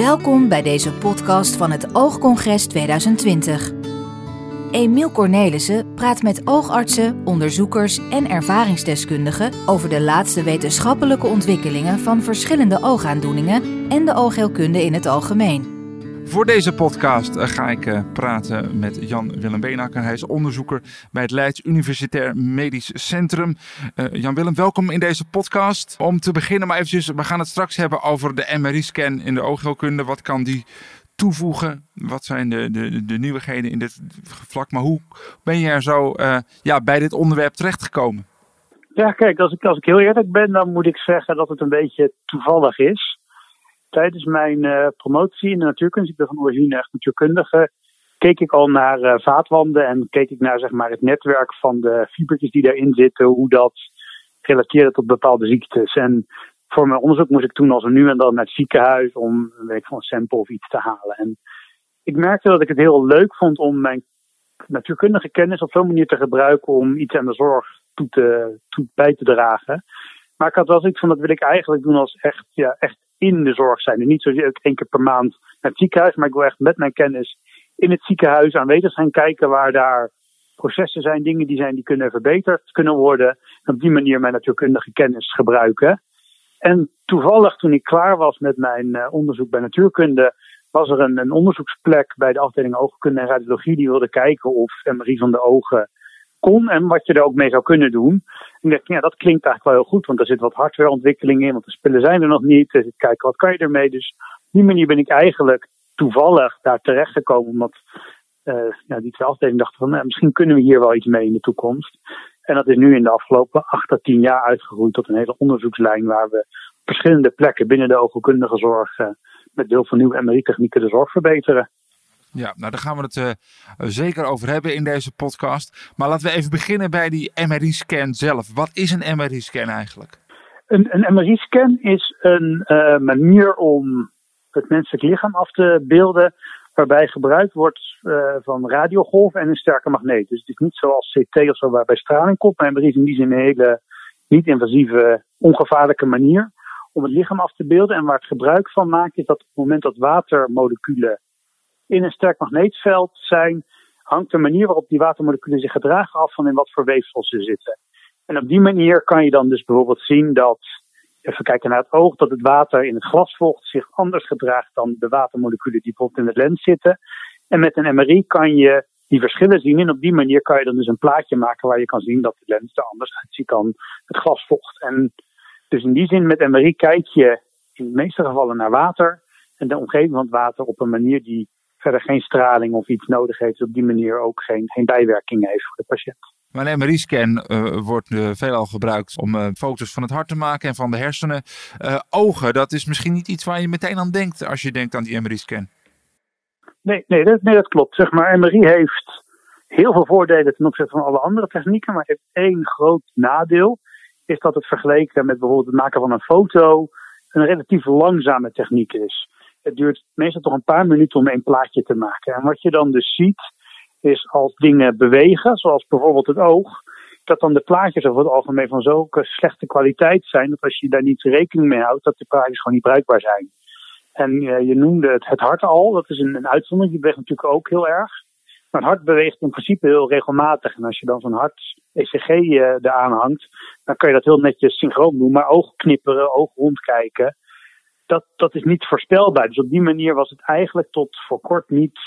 Welkom bij deze podcast van het Oogcongres 2020. Emiel Cornelissen praat met oogartsen, onderzoekers en ervaringsdeskundigen over de laatste wetenschappelijke ontwikkelingen van verschillende oogaandoeningen en de oogheelkunde in het algemeen. Voor deze podcast eh, ga ik eh, praten met Jan-Willem Beenakker. Hij is onderzoeker bij het Leids Universitair Medisch Centrum. Uh, Jan-Willem, welkom in deze podcast. Om te beginnen maar eventjes, we gaan het straks hebben over de MRI-scan in de oogheelkunde. Wat kan die toevoegen? Wat zijn de, de, de nieuwigheden in dit vlak? Maar hoe ben je er zo ja, bij dit onderwerp terechtgekomen? Ja, kijk, als ik, als ik heel eerlijk ben, dan moet ik zeggen dat het een beetje toevallig is tijdens mijn uh, promotie in de natuurkunde, ik ben van origine echt natuurkundige, keek ik al naar uh, vaatwanden en keek ik naar zeg maar, het netwerk van de fibertjes die daarin zitten, hoe dat relateerde tot bepaalde ziektes. En voor mijn onderzoek moest ik toen als nu en dan naar het ziekenhuis om weet ik, van een sample of iets te halen. En ik merkte dat ik het heel leuk vond om mijn natuurkundige kennis op zo'n manier te gebruiken om iets aan de zorg toe te, bij te dragen. Maar ik had wel zoiets van dat wil ik eigenlijk doen als echt, ja, echt in de zorg zijn. En niet zozeer één keer per maand naar het ziekenhuis, maar ik wil echt met mijn kennis in het ziekenhuis aanwezig zijn, kijken waar daar processen zijn, dingen die zijn die kunnen verbeterd kunnen worden. En op die manier mijn natuurkundige kennis gebruiken. En toevallig toen ik klaar was met mijn uh, onderzoek bij natuurkunde, was er een, een, onderzoeksplek bij de afdeling oogkunde en radiologie die wilde kijken of MRI van de ogen en wat je er ook mee zou kunnen doen. En ik dacht, ja, dat klinkt eigenlijk wel heel goed, want er zit wat hardwareontwikkeling in, want de spullen zijn er nog niet. Dus ik kijk, wat kan je ermee? Dus op die manier ben ik eigenlijk toevallig daar terecht gekomen, omdat uh, ja, die twee afdelingen dachten van, nou, misschien kunnen we hier wel iets mee in de toekomst. En dat is nu in de afgelopen acht tot tien jaar uitgegroeid tot een hele onderzoekslijn waar we verschillende plekken binnen de oogkundige zorg uh, met deel van nieuwe MRI-technieken de zorg verbeteren. Ja, nou daar gaan we het uh, zeker over hebben in deze podcast. Maar laten we even beginnen bij die MRI-scan zelf. Wat is een MRI-scan eigenlijk? Een, een MRI-scan is een uh, manier om het menselijk lichaam af te beelden. Waarbij gebruikt wordt uh, van radiogolven en een sterke magneet. Dus het is niet zoals CT of zo waarbij straling komt. Maar MRI is in die zin een hele niet-invasieve, ongevaarlijke manier om het lichaam af te beelden. En waar het gebruik van maakt is dat op het moment dat watermoleculen in een sterk magneetveld zijn, hangt de manier waarop die watermoleculen zich gedragen af van in wat voor weefsels ze zitten. En op die manier kan je dan dus bijvoorbeeld zien dat, even kijken naar het oog, dat het water in het glasvocht zich anders gedraagt dan de watermoleculen die bijvoorbeeld in de lens zitten. En met een MRI kan je die verschillen zien en op die manier kan je dan dus een plaatje maken waar je kan zien dat de lens er anders uitziet dan het glasvocht. En dus in die zin met MRI kijk je in de meeste gevallen naar water en de omgeving van het water op een manier die verder geen straling of iets nodig heeft. Dus op die manier ook geen, geen bijwerking heeft voor de patiënt. Maar een MRI-scan uh, wordt uh, veelal gebruikt om uh, foto's van het hart te maken en van de hersenen. ogen, dat is misschien niet iets waar je meteen aan denkt als je denkt aan die MRI-scan. Nee, nee dat, nee, dat klopt. Zeg maar, MRI heeft heel veel voordelen ten opzichte van alle andere technieken, maar heeft één groot nadeel. Is dat het vergeleken met bijvoorbeeld het maken van een foto een relatief langzame techniek is het duurt meestal toch een paar minuten om een plaatje te maken. En wat je dan dus ziet, is als dingen bewegen, zoals bijvoorbeeld het oog, dat dan de plaatjes over het algemeen van zulke slechte kwaliteit zijn, dat als je daar niet rekening mee houdt, dat de plaatjes gewoon niet bruikbaar zijn. En uh, je noemde het, het hart al, dat is een, een uitzondering, die beweegt natuurlijk ook heel erg. Maar het hart beweegt in principe heel regelmatig. En als je dan zo'n hart-ECG uh, eh, eraan hangt, dan kan je dat heel netjes synchroon doen. Maar oog knipperen, oog rondkijken, dat, dat is niet voorspelbaar. Dus op die manier was het eigenlijk tot voor kort niet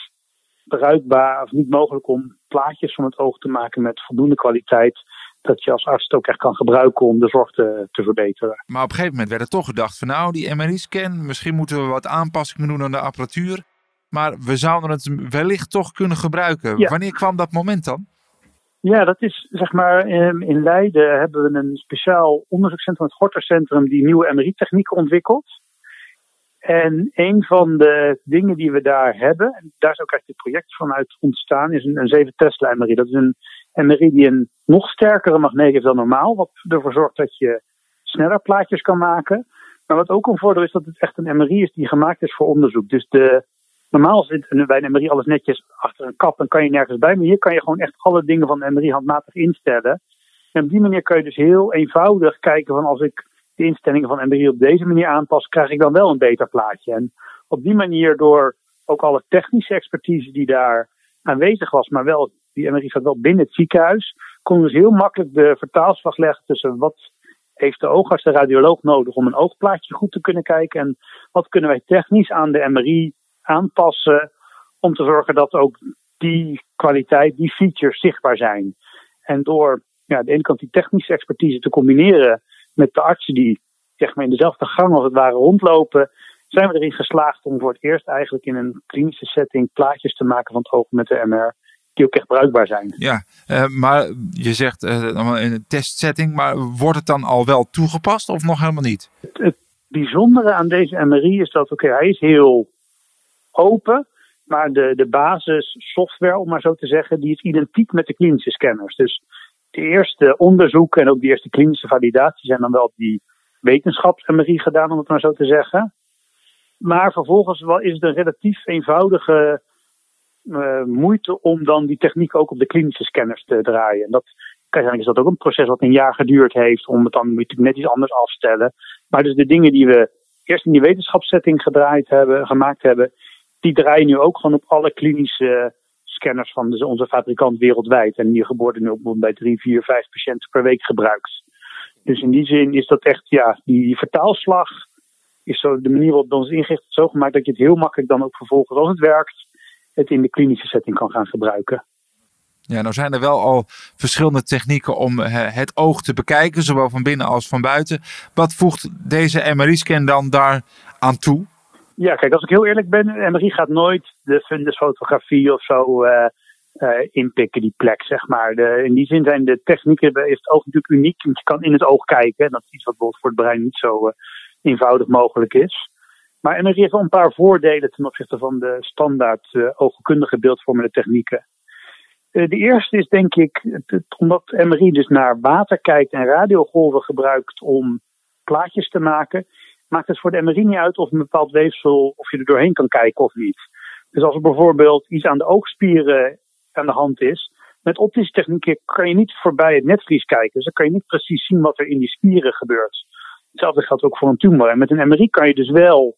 bruikbaar of niet mogelijk om plaatjes van het oog te maken met voldoende kwaliteit. Dat je als arts het ook echt kan gebruiken om de zorg te, te verbeteren. Maar op een gegeven moment werd er toch gedacht van nou, die MRI-scan, misschien moeten we wat aanpassingen doen aan de apparatuur. Maar we zouden het wellicht toch kunnen gebruiken. Ja. Wanneer kwam dat moment dan? Ja, dat is zeg maar in Leiden hebben we een speciaal onderzoekscentrum, het Gortercentrum, die nieuwe MRI-technieken ontwikkelt. En een van de dingen die we daar hebben, en daar is ook echt het project vanuit ontstaan, is een, een 7 Tesla MRI. Dat is een MRI die een nog sterkere magneet heeft dan normaal, wat ervoor zorgt dat je sneller plaatjes kan maken. Maar wat ook een voordeel is dat het echt een MRI is die gemaakt is voor onderzoek. Dus de, normaal zit bij een MRI alles netjes achter een kap en kan je nergens bij. Maar hier kan je gewoon echt alle dingen van de MRI handmatig instellen. En op die manier kun je dus heel eenvoudig kijken van als ik de instellingen van MRI op deze manier aanpas, krijg ik dan wel een beter plaatje. En op die manier door ook alle technische expertise die daar aanwezig was, maar wel, die MRI zat wel binnen het ziekenhuis, konden ze heel makkelijk de vertaalslag leggen tussen wat heeft de oogarts, de radioloog nodig om een oogplaatje goed te kunnen kijken en wat kunnen wij technisch aan de MRI aanpassen om te zorgen dat ook die kwaliteit, die features zichtbaar zijn. En door ja, aan de ene kant die technische expertise te combineren met de artsen die zeg maar, in dezelfde gang als het ware rondlopen, zijn we erin geslaagd om voor het eerst eigenlijk in een klinische setting plaatjes te maken van het oog met de MR. Die ook echt bruikbaar zijn. Ja, uh, maar je zegt uh, in een testsetting, maar wordt het dan al wel toegepast of nog helemaal niet? Het, het bijzondere aan deze MRI is dat, oké, hij is heel open, maar de, de basissoftware, om maar zo te zeggen, die is identiek met de klinische scanners. Dus de eerste onderzoeken en ook de eerste klinische validatie zijn dan wel op die wetenschaps-MRI gedaan, om het maar zo te zeggen. Maar vervolgens is het een relatief eenvoudige uh, moeite om dan die techniek ook op de klinische scanners te draaien. En dat, is dat ook een proces wat een jaar geduurd heeft, om het dan natuurlijk net iets anders afstellen. Maar dus de dingen die we eerst in die wetenschapssetting gedraaid hebben, gemaakt hebben, die draaien nu ook gewoon op alle klinische scanners van dus onze fabrikant wereldwijd. En hier nu ook bij drie, vier, vijf patiënten per week gebruikt. Dus in die zin is dat echt, ja, die vertaalslag is zo de manier waarop ons ingericht zo gemaakt dat je het heel makkelijk dan ook vervolgens, als het werkt, het in de klinische setting kan gaan gebruiken. Ja, nou zijn er wel al verschillende technieken om eh, het oog te bekijken, zowel van binnen als van buiten. Wat voegt deze MRI-scan dan daar aan toe? Ja, kijk, als ik heel eerlijk ben, MRI gaat nooit de fundusfotografie of zo uh, uh, inpikken, die plek, zeg maar. De, in die zin zijn de technieken, is het oog natuurlijk uniek, want je kan in het oog kijken. Dat is iets wat bijvoorbeeld voor het brein niet zo eenvoudig mogelijk is. Maar MRI heeft wel een paar voordelen ten opzichte van de standaard oogkundige beeldvormende technieken. de eerste is denk ik, omdat MRI dus naar water kijkt en radiogolven gebruikt om plaatjes te maken, maakt het voor de MRI niet uit of een bepaald weefsel, of je er doorheen kan kijken of niet. Dus als er bijvoorbeeld iets aan de oogspieren aan de hand is, met optische technieken kan je niet voorbij het netvlies kijken. Dus dan kan je niet precies zien wat er in die spieren gebeurt. Hetzelfde geldt ook voor een tumor. En met een MRI kan je dus wel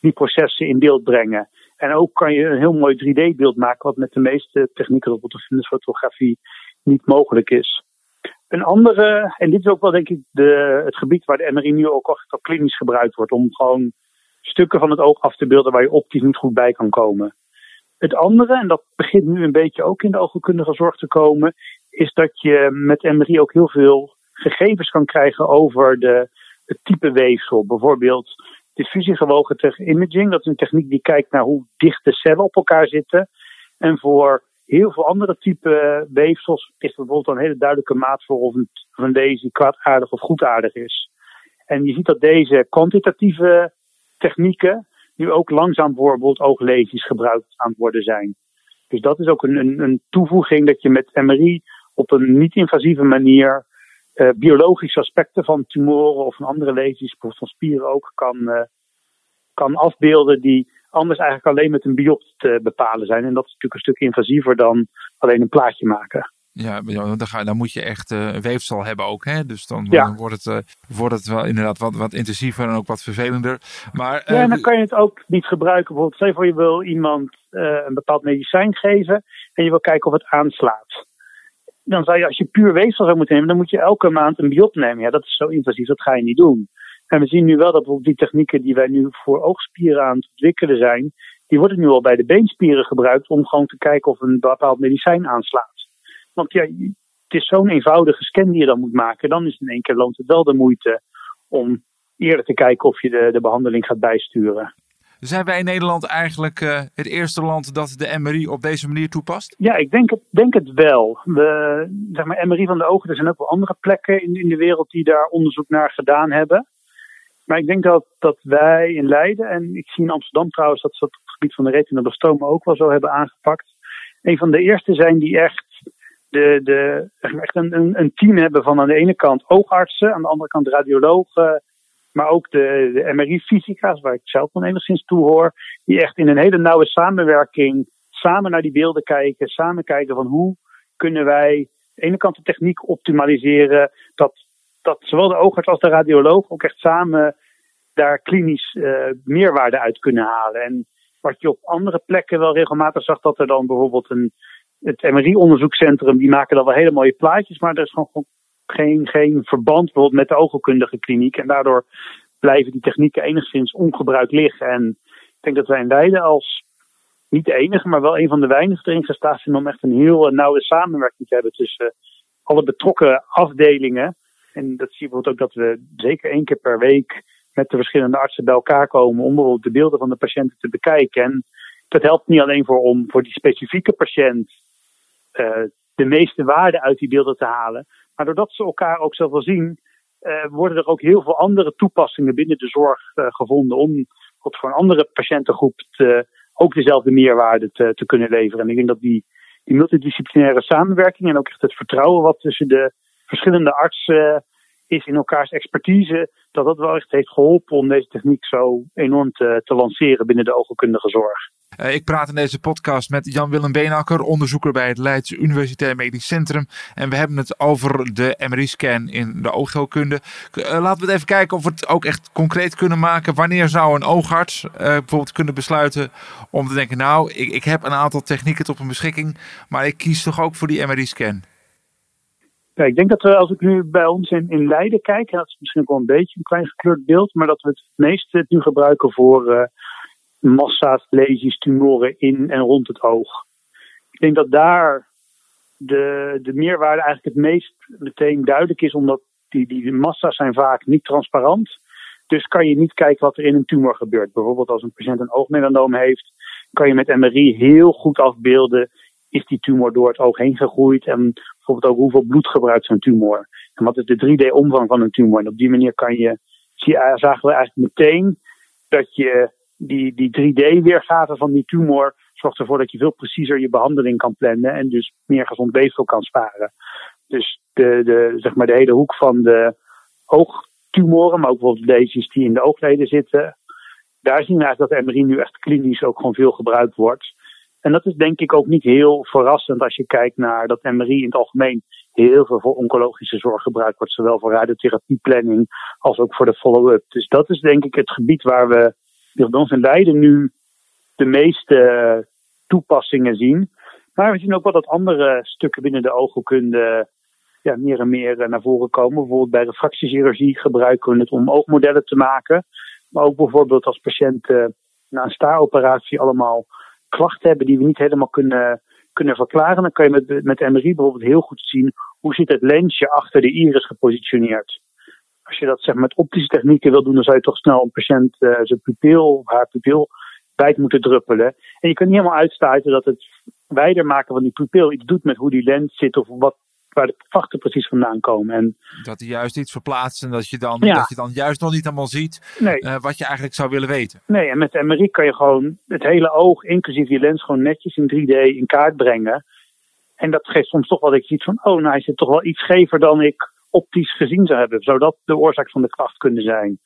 die processen in beeld brengen. En ook kan je een heel mooi 3D-beeld maken, wat met de meeste technieken, bijvoorbeeld de fotografie, niet mogelijk is. Een andere, en dit is ook wel denk ik de, het gebied waar de MRI nu ook echt klinisch gebruikt wordt, om gewoon stukken van het oog af te beelden waar je optisch niet goed bij kan komen. Het andere, en dat begint nu een beetje ook in de oogkundige zorg te komen, is dat je met MRI ook heel veel gegevens kan krijgen over de, het type weefsel. Bijvoorbeeld diffusiegewogen imaging. Dat is een techniek die kijkt naar hoe dicht de cellen op elkaar zitten. En voor heel veel andere type weefsels is bijvoorbeeld een hele duidelijke maat voor of een, of kwaadaardig of goedaardig is. En je ziet dat deze kwantitatieve technieken nu ook langzaam voor bijvoorbeeld ooglesies gebruikt aan het worden zijn. Dus dat is ook een, een, een toevoeging dat je met MRI op een niet-invasieve manier uh, biologische aspecten van tumoren of van andere lesies, bijvoorbeeld van spieren ook, kan, uh, kan afbeelden die anders eigenlijk alleen met een biopt te bepalen zijn. En dat is natuurlijk een stuk invasiever dan alleen een plaatje maken. Ja, dan, ga, dan moet je echt uh, weefsel hebben ook. Hè? Dus dan, ja. wordt, het, uh, wordt het wel inderdaad wat, wat intensiever en ook wat vervelender. Maar, uh, ja, en dan kan je het ook niet gebruiken. Bijvoorbeeld, stel je voor je wil iemand een bepaald medicijn geven en je wil kijken of het aanslaat. Dan zou je, als je puur weefsel zou moeten nemen, dan moet je elke maand een biop nemen. Ja, dat is zo invasief, dat ga je niet doen. En we zien nu wel dat bijvoorbeeld die technieken die wij nu voor oogspieren aan het ontwikkelen zijn, die worden nu al bij de beenspieren gebruikt om gewoon te kijken of een bepaald medicijn aanslaat. Want ja, het is zo'n eenvoudige scan die je dan moet maken. Dan is het in één keer loont het wel de moeite om eerder te kijken of je de, de behandeling gaat bijsturen. Zijn wij in Nederland eigenlijk uh, het eerste land dat de MRI op deze manier toepast? Ja, ik denk het, denk het wel. We, zeg maar, MRI van de ogen, er zijn ook wel andere plekken in, in de wereld die daar onderzoek naar gedaan hebben. Maar ik denk dat, dat wij in Leiden, en ik zie in Amsterdam trouwens dat ze het op het gebied van de retinoblastomen ook wel zo hebben aangepakt. Een van de eerste zijn die echt de, de, echt een, een, team hebben van aan de ene kant oogartsen, aan de andere kant radiologen, maar ook de, de MRI-fysica's, waar ik zelf dan enigszins toe hoor, die echt in een hele nauwe samenwerking samen naar die beelden kijken, samen kijken van hoe kunnen wij aan de ene kant de techniek optimaliseren, dat, dat zowel de oogarts als de radioloog ook echt samen daar klinisch uh, meerwaarde uit kunnen halen. En wat je op andere plekken wel regelmatig zag, dat er dan bijvoorbeeld een, het MRI-onderzoekscentrum, die maken dan wel hele mooie plaatjes, maar er is gewoon geen, geen verband bijvoorbeeld met de oogkundige kliniek. En daardoor blijven die technieken enigszins ongebruikt liggen. En ik denk dat wij in Leiden als niet de enige, maar wel een van de weinigen erin gestaan zijn om echt een heel nauwe samenwerking te hebben tussen alle betrokken afdelingen. En dat zie je bijvoorbeeld ook dat we zeker één keer per week met de verschillende artsen bij elkaar komen om bijvoorbeeld de beelden van de patiënten te bekijken. En dat helpt niet alleen voor om voor die specifieke patiënt uh, de meeste waarde uit die beelden te halen, maar doordat ze elkaar ook zoveel zien, uh, worden er ook heel veel andere toepassingen binnen de zorg uh, gevonden om voor een andere patiëntengroep te, ook dezelfde meerwaarde te, te kunnen leveren. En ik denk dat die, die multidisciplinaire samenwerking en ook echt het vertrouwen wat tussen de verschillende artsen is in elkaars expertise, dat dat wel echt heeft geholpen om deze techniek zo enorm te, te lanceren binnen de oogkundige zorg. Uh, ik praat in deze podcast met Jan-Willem Beenakker, onderzoeker bij het Leids Universitair Medisch Centrum. En we hebben het over de MRI-scan in de oogheelkunde. Uh, laten we het even kijken of we het ook echt concreet kunnen maken. Wanneer zou een oogarts bijvoorbeeld kunnen besluiten om te denken, nou, ik, ik heb een aantal technieken tot mijn beschikking, maar ik kies toch ook voor die MRI-scan? Ja, ik denk dat we, als ik nu bij ons in, in Leiden kijk, dat is misschien ook wel een beetje een klein gekleurd beeld, maar dat we het meeste nu gebruiken voor uh, massa's, lesies, tumoren in en rond het oog. Ik denk dat daar de, de meerwaarde eigenlijk het meest meteen duidelijk is, omdat die, die massa's zijn vaak niet transparant. Dus kan je niet kijken wat er in een tumor gebeurt. Bijvoorbeeld als een patiënt een oogmelanoom heeft, kan je met MRI heel goed afbeelden is die tumor door het oog heen gegroeid en bijvoorbeeld ook hoeveel bloed gebruikt zo'n tumor. En wat is de 3D-omvang van een tumor? En op die manier kan je, zie, zagen we eigenlijk meteen dat je die, die 3D-weergave van die tumor zorgt ervoor dat je veel preciezer je behandeling kan plannen en dus meer gezond weefsel kan sparen. Dus de, de, zeg maar de hele hoek van de oogtumoren, maar ook bijvoorbeeld deze die in de oogleden zitten, daar zien we eigenlijk dat MRI nu echt klinisch ook gewoon veel gebruikt wordt. En dat is denk ik ook niet heel verrassend als je kijkt naar dat MRI in het algemeen heel veel voor oncologische zorg gebruikt wordt, zowel voor radiotherapieplanning als ook voor de follow-up. Dus dat is denk ik het gebied waar we bij ons in Leiden nu de meeste toepassingen zien. Maar we zien ook wel dat andere stukken binnen de oogheelkunde ja, meer en meer naar voren komen. Bijvoorbeeld bij refractiechirurgie gebruiken we het om oogmodellen te maken. Maar ook bijvoorbeeld als patiënten na een staaroperatie allemaal klachten hebben die we niet helemaal kunnen, kunnen verklaren, dan kan je met, met MRI bijvoorbeeld heel goed zien hoe zit het lensje achter de iris gepositioneerd. Als je dat zeg maar, met optische technieken wil doen, dan zou je toch snel een patiënt uh, zijn pupil, haar pupil wijd moeten druppelen. En je kunt niet helemaal uitsluiten dat het wijder maken van die pupil iets doet met hoe die lens zit of wat waar de vachten precies vandaan komen. En, dat hij juist iets verplaatst en dat je dan, dat je dan juist nog niet allemaal ziet nee. uh, wat je eigenlijk zou willen weten. Nee, en met de MRI kan je gewoon het hele oog, inclusief die lens, gewoon netjes in 3D in kaart brengen. En dat geeft soms toch wel dat je ziet van, oh, nou hij zit toch wel iets schever dan ik optisch gezien zou hebben. Zou dat de oorzaak van de kracht kunnen zijn?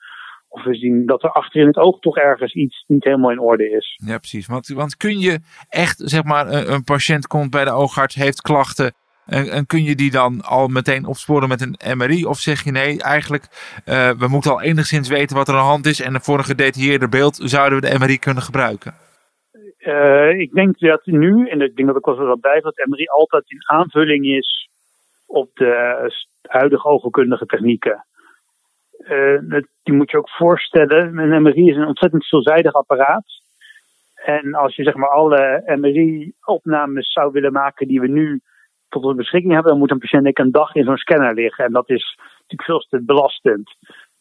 Of we zien dat er achter in het oog toch ergens iets niet helemaal in orde is. Ja, precies. Want, want kun je echt, zeg maar, een, een patiënt komt bij de oogarts, heeft klachten. En, en, kun je die dan al meteen opsporen met een MRI? Of zeg je nee, eigenlijk, uh, we moeten al enigszins weten wat er aan de hand is. En voor een gedetailleerder beeld zouden we de MRI kunnen gebruiken? Uh, ik denk dat nu, en ik denk dat ik wel zo bij dat MRI altijd in aanvulling is op de huidige oogkundige technieken. Die moet je ook voorstellen. Een MRI is een ontzettend veelzijdig apparaat. En als je zeg maar alle MRI-opnames zou willen maken die we nu tot onze beschikking hebben, dan moet een patiënt een dag in zo'n scanner liggen. En dat is natuurlijk veel te belastend.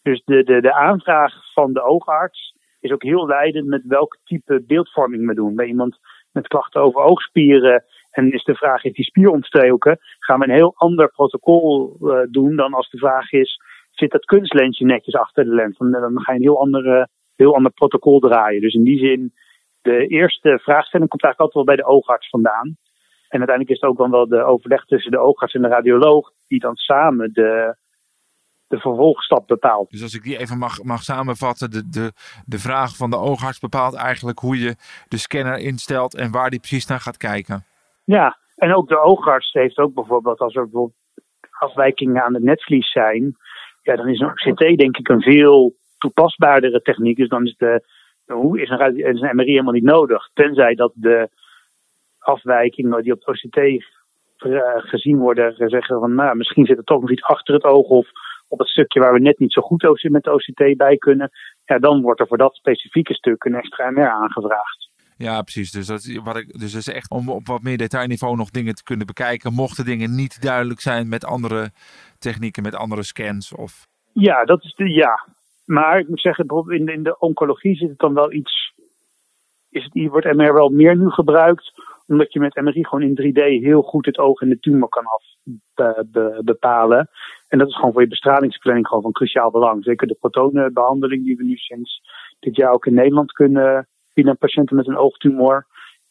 Dus de, de, de aanvraag van de oogarts is ook heel leidend met welk type beeldvorming we doen. Bij iemand met klachten over oogspieren en is de vraag, is die spier ontstoken? Gaan we een heel ander protocol uh, doen dan als de vraag is, zit dat kunstlensje netjes achter de lens? Dan, dan ga je een heel ander, heel ander protocol draaien. Dus in die zin, de eerste vraagstelling komt eigenlijk altijd wel bij de oogarts vandaan. En uiteindelijk is het ook dan wel de overleg tussen de oogarts en de radioloog, die dan samen de, de vervolgstap bepaalt. Dus als ik die even mag, mag samenvatten, de, de, de vraag van de oogarts bepaalt eigenlijk hoe je de scanner instelt en waar die precies naar gaat kijken. Ja, en ook de oogarts heeft ook bijvoorbeeld, als er bijvoorbeeld afwijkingen aan het netvlies zijn, ja, dan is een CT denk ik een veel toepasbaardere techniek is, dan is de, hoe is een, is een MRI helemaal niet nodig. Tenzij dat de afwijkingen die op het OCT gezien worden, zeggen van nou, misschien zit er toch nog iets achter het oog of op het stukje waar we net niet zo goed met de OCT bij kunnen. Ja, dan wordt er voor dat specifieke stuk een extra MR aangevraagd. Ja, precies. Dus dat, wat ik, dus dat is echt om op wat meer detailniveau nog dingen te kunnen bekijken. Mochten dingen niet duidelijk zijn met andere technieken, met andere scans? Of... Ja, dat is de ja. Maar ik moet zeggen, bijvoorbeeld in de, in de oncologie zit het dan wel iets. Is het, wordt MR wel meer nu gebruikt, omdat je met MRI gewoon in 3D heel goed het oog en de tumor kan af bepalen. En dat is gewoon voor je bestralingsplanning gewoon van cruciaal belang. Zeker de protonenbehandeling die we nu sinds dit jaar ook in Nederland kunnen bieden aan patiënten met een oogtumor.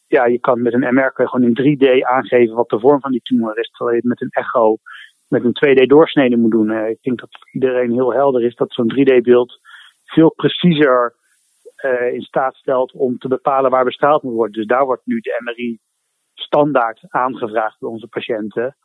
Ja, je kan met een MR gewoon in 3D aangeven wat de vorm van die tumor is. Terwijl je het met een echo met een 2D-doorsnede moet doen. Eh, ik denk dat iedereen heel helder is dat zo'n 3D-beeld veel preciezer uh, in staat stelt om te bepalen waar bestraald moet worden. Dus daar wordt nu de MRI standaard aangevraagd bij onze patiënten.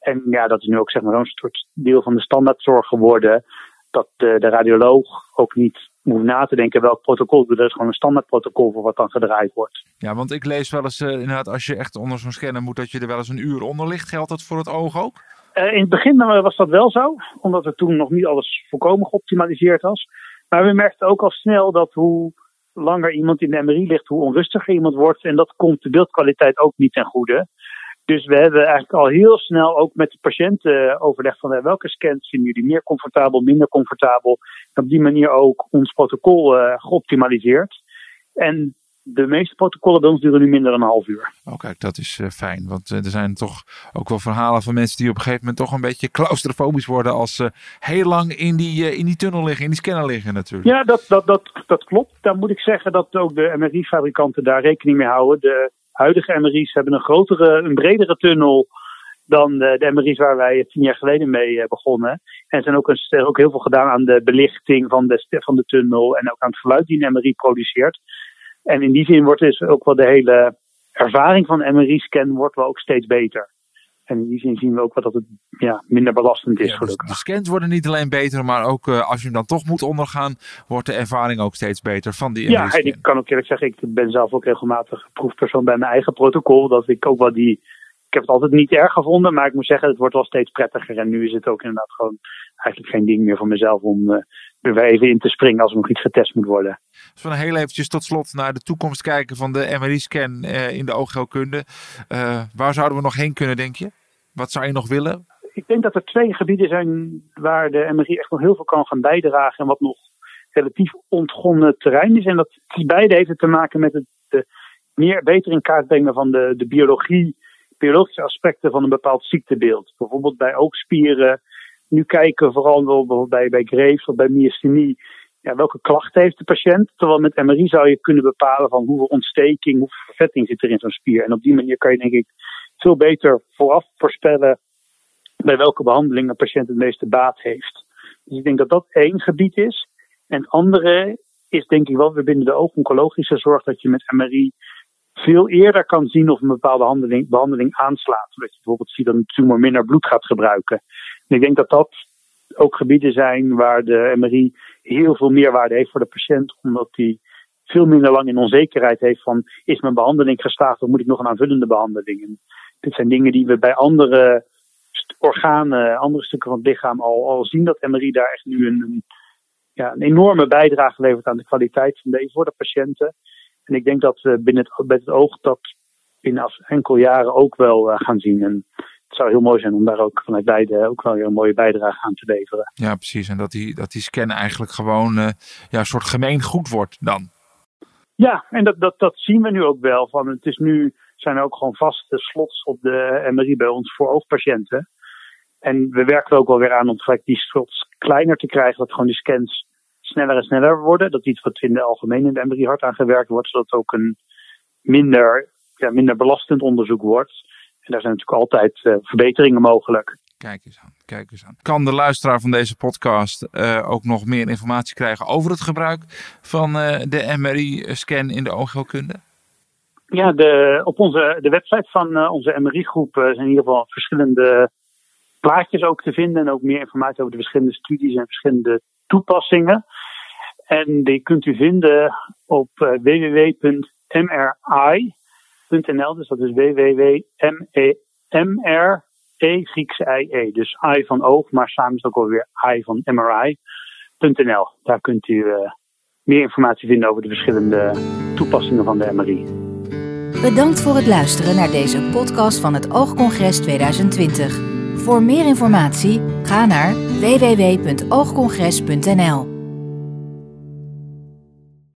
En ja, dat is nu ook zeg maar zo'n soort deel van de standaardzorg geworden. Dat de, de radioloog ook niet moet na te denken welk protocol. Er is gewoon een standaard protocol voor wat dan gedraaid wordt. Ja, want ik lees wel eens uh, inderdaad als je echt onder zo'n scanner moet dat je er wel eens een uur onder ligt. Geldt dat voor het oog ook? Uh, in het begin was dat wel zo, omdat er toen nog niet alles volkomen geoptimaliseerd was. Maar we merkten ook al snel dat hoe langer iemand in de MRI ligt, hoe onrustiger iemand wordt. En dat komt de beeldkwaliteit ook niet ten goede. Dus we hebben eigenlijk al heel snel ook met de patiënten eh, overlegd van welke scans vinden jullie meer comfortabel, minder comfortabel. En op die manier ook ons protocol uh, geoptimaliseerd. En de meeste protocollen bij ons duren nu minder dan een half uur. Oh kijk, dat is uh, fijn. Want uh, er zijn toch ook wel verhalen van mensen die op een gegeven moment toch een beetje claustrofobisch worden als ze heel lang in die, uh, in die tunnel liggen, in die scanner liggen natuurlijk. Ja, dat, dat, dat, dat klopt. Dan moet ik zeggen dat ook de MRI-fabrikanten daar rekening mee houden. De huidige MRI's hebben een grotere, een bredere tunnel dan de, de MRI's waar wij tien jaar geleden mee begonnen. En er zijn ook, een, ook heel veel gedaan aan de belichting van de, van de tunnel en ook aan het geluid die een MRI produceert. En in die zin wordt dus ook wel de hele ervaring van MRI-scan wordt wel ook steeds beter. En in die zin zien we ook wel dat het ja, minder belastend is, ja, gelukkig. De scans worden niet alleen beter, maar ook uh, als je hem dan toch moet ondergaan, wordt de ervaring ook steeds beter van die Ja, en ik kan ook eerlijk zeggen, ik ben zelf ook regelmatig proefpersoon bij mijn eigen protocol. Dat ik ook wel die. Ik heb het altijd niet erg gevonden, maar ik moet zeggen, het wordt wel steeds prettiger. En nu is het ook inderdaad gewoon eigenlijk geen ding meer voor mezelf om uh, er weer even in te springen als er nog iets getest moet worden. Als we heel eventjes tot slot naar de toekomst kijken van de MRI-scan uh, in de oogheelkunde. Uh, waar zouden we nog heen kunnen, denk je? Wat zou je nog willen? Ik denk dat er twee gebieden zijn waar de MRI echt nog heel veel kan gaan bijdragen. En wat nog relatief ontgonnen terrein is. En dat die beide heeft te maken met het meer beter in kaart brengen van de, de biologie, biologische aspecten van een bepaald ziektebeeld. Bijvoorbeeld bij oogspieren. Nu kijken vooral bij, bij Graves of bij myasthenie ja, welke klachten heeft de patiënt? Terwijl met MRI zou je kunnen bepalen van hoeveel ontsteking, hoeveel vervetting zit er in zo'n spier. En op die manier kan je denk ik veel beter vooraf voorspellen bij welke behandeling een patiënt het meeste baat heeft. Dus ik denk dat dat één gebied is. En het andere is denk ik wel weer binnen de oogoncologische zorg dat je met MRI veel eerder kan zien of een bepaalde behandeling, aanslaat. Zodat je bijvoorbeeld ziet dat een tumor minder bloed gaat gebruiken. En ik denk dat dat ook gebieden zijn waar de MRI heel veel meerwaarde heeft voor de patiënt, omdat die veel minder lang in onzekerheid heeft van is mijn behandeling geslaagd of moet ik nog een aanvullende behandeling. Dit zijn dingen die we bij andere organen, andere stukken van het lichaam al, al zien dat MRI daar echt nu een, ja, een enorme bijdrage levert aan de kwaliteit van leven voor de patiënten. En ik denk dat we binnen het, bij het oog dat binnen enkele jaren ook wel uh, gaan zien. En het zou heel mooi zijn om daar ook vanuit beide ook wel weer een mooie bijdrage aan te leveren. Ja, precies. En dat die, dat die scan eigenlijk gewoon uh, ja, een soort gemeen goed wordt dan. Ja, en dat, dat, dat zien we nu ook wel. Van het is nu zijn er ook gewoon vaste slots op de MRI bij ons voor oogpatiënten. En we werken ook wel weer aan om gelijk die slots kleiner te krijgen, dat gewoon die scans sneller en sneller worden. Dat iets wat in de algemeen in de MRI hard aan gewerkt wordt, zodat het ook een minder, ja, minder belastend onderzoek wordt. En daar zijn natuurlijk altijd uh, verbeteringen mogelijk. Kijk eens aan, kijk eens aan. Kan de luisteraar van deze podcast uh, ook nog meer informatie krijgen over het gebruik van uh, de MRI-scan in de oogheelkunde? Ja, de, op onze, de website van onze MRI-groep zijn in ieder geval verschillende plaatjes ook te vinden. En ook meer informatie over de verschillende studies en verschillende toepassingen. En die kunt u vinden op uh, www.mri.nl. Dus dat is www.mr E Griekse I E. Dus I van oog, maar samen is het ook alweer I van MRI.nl. Daar kunt u uh, meer informatie vinden over de verschillende toepassingen van de MRI. Bedankt voor het luisteren naar deze podcast van het Oogcongres 2020. Voor meer informatie ga naar www.oogcongres.nl.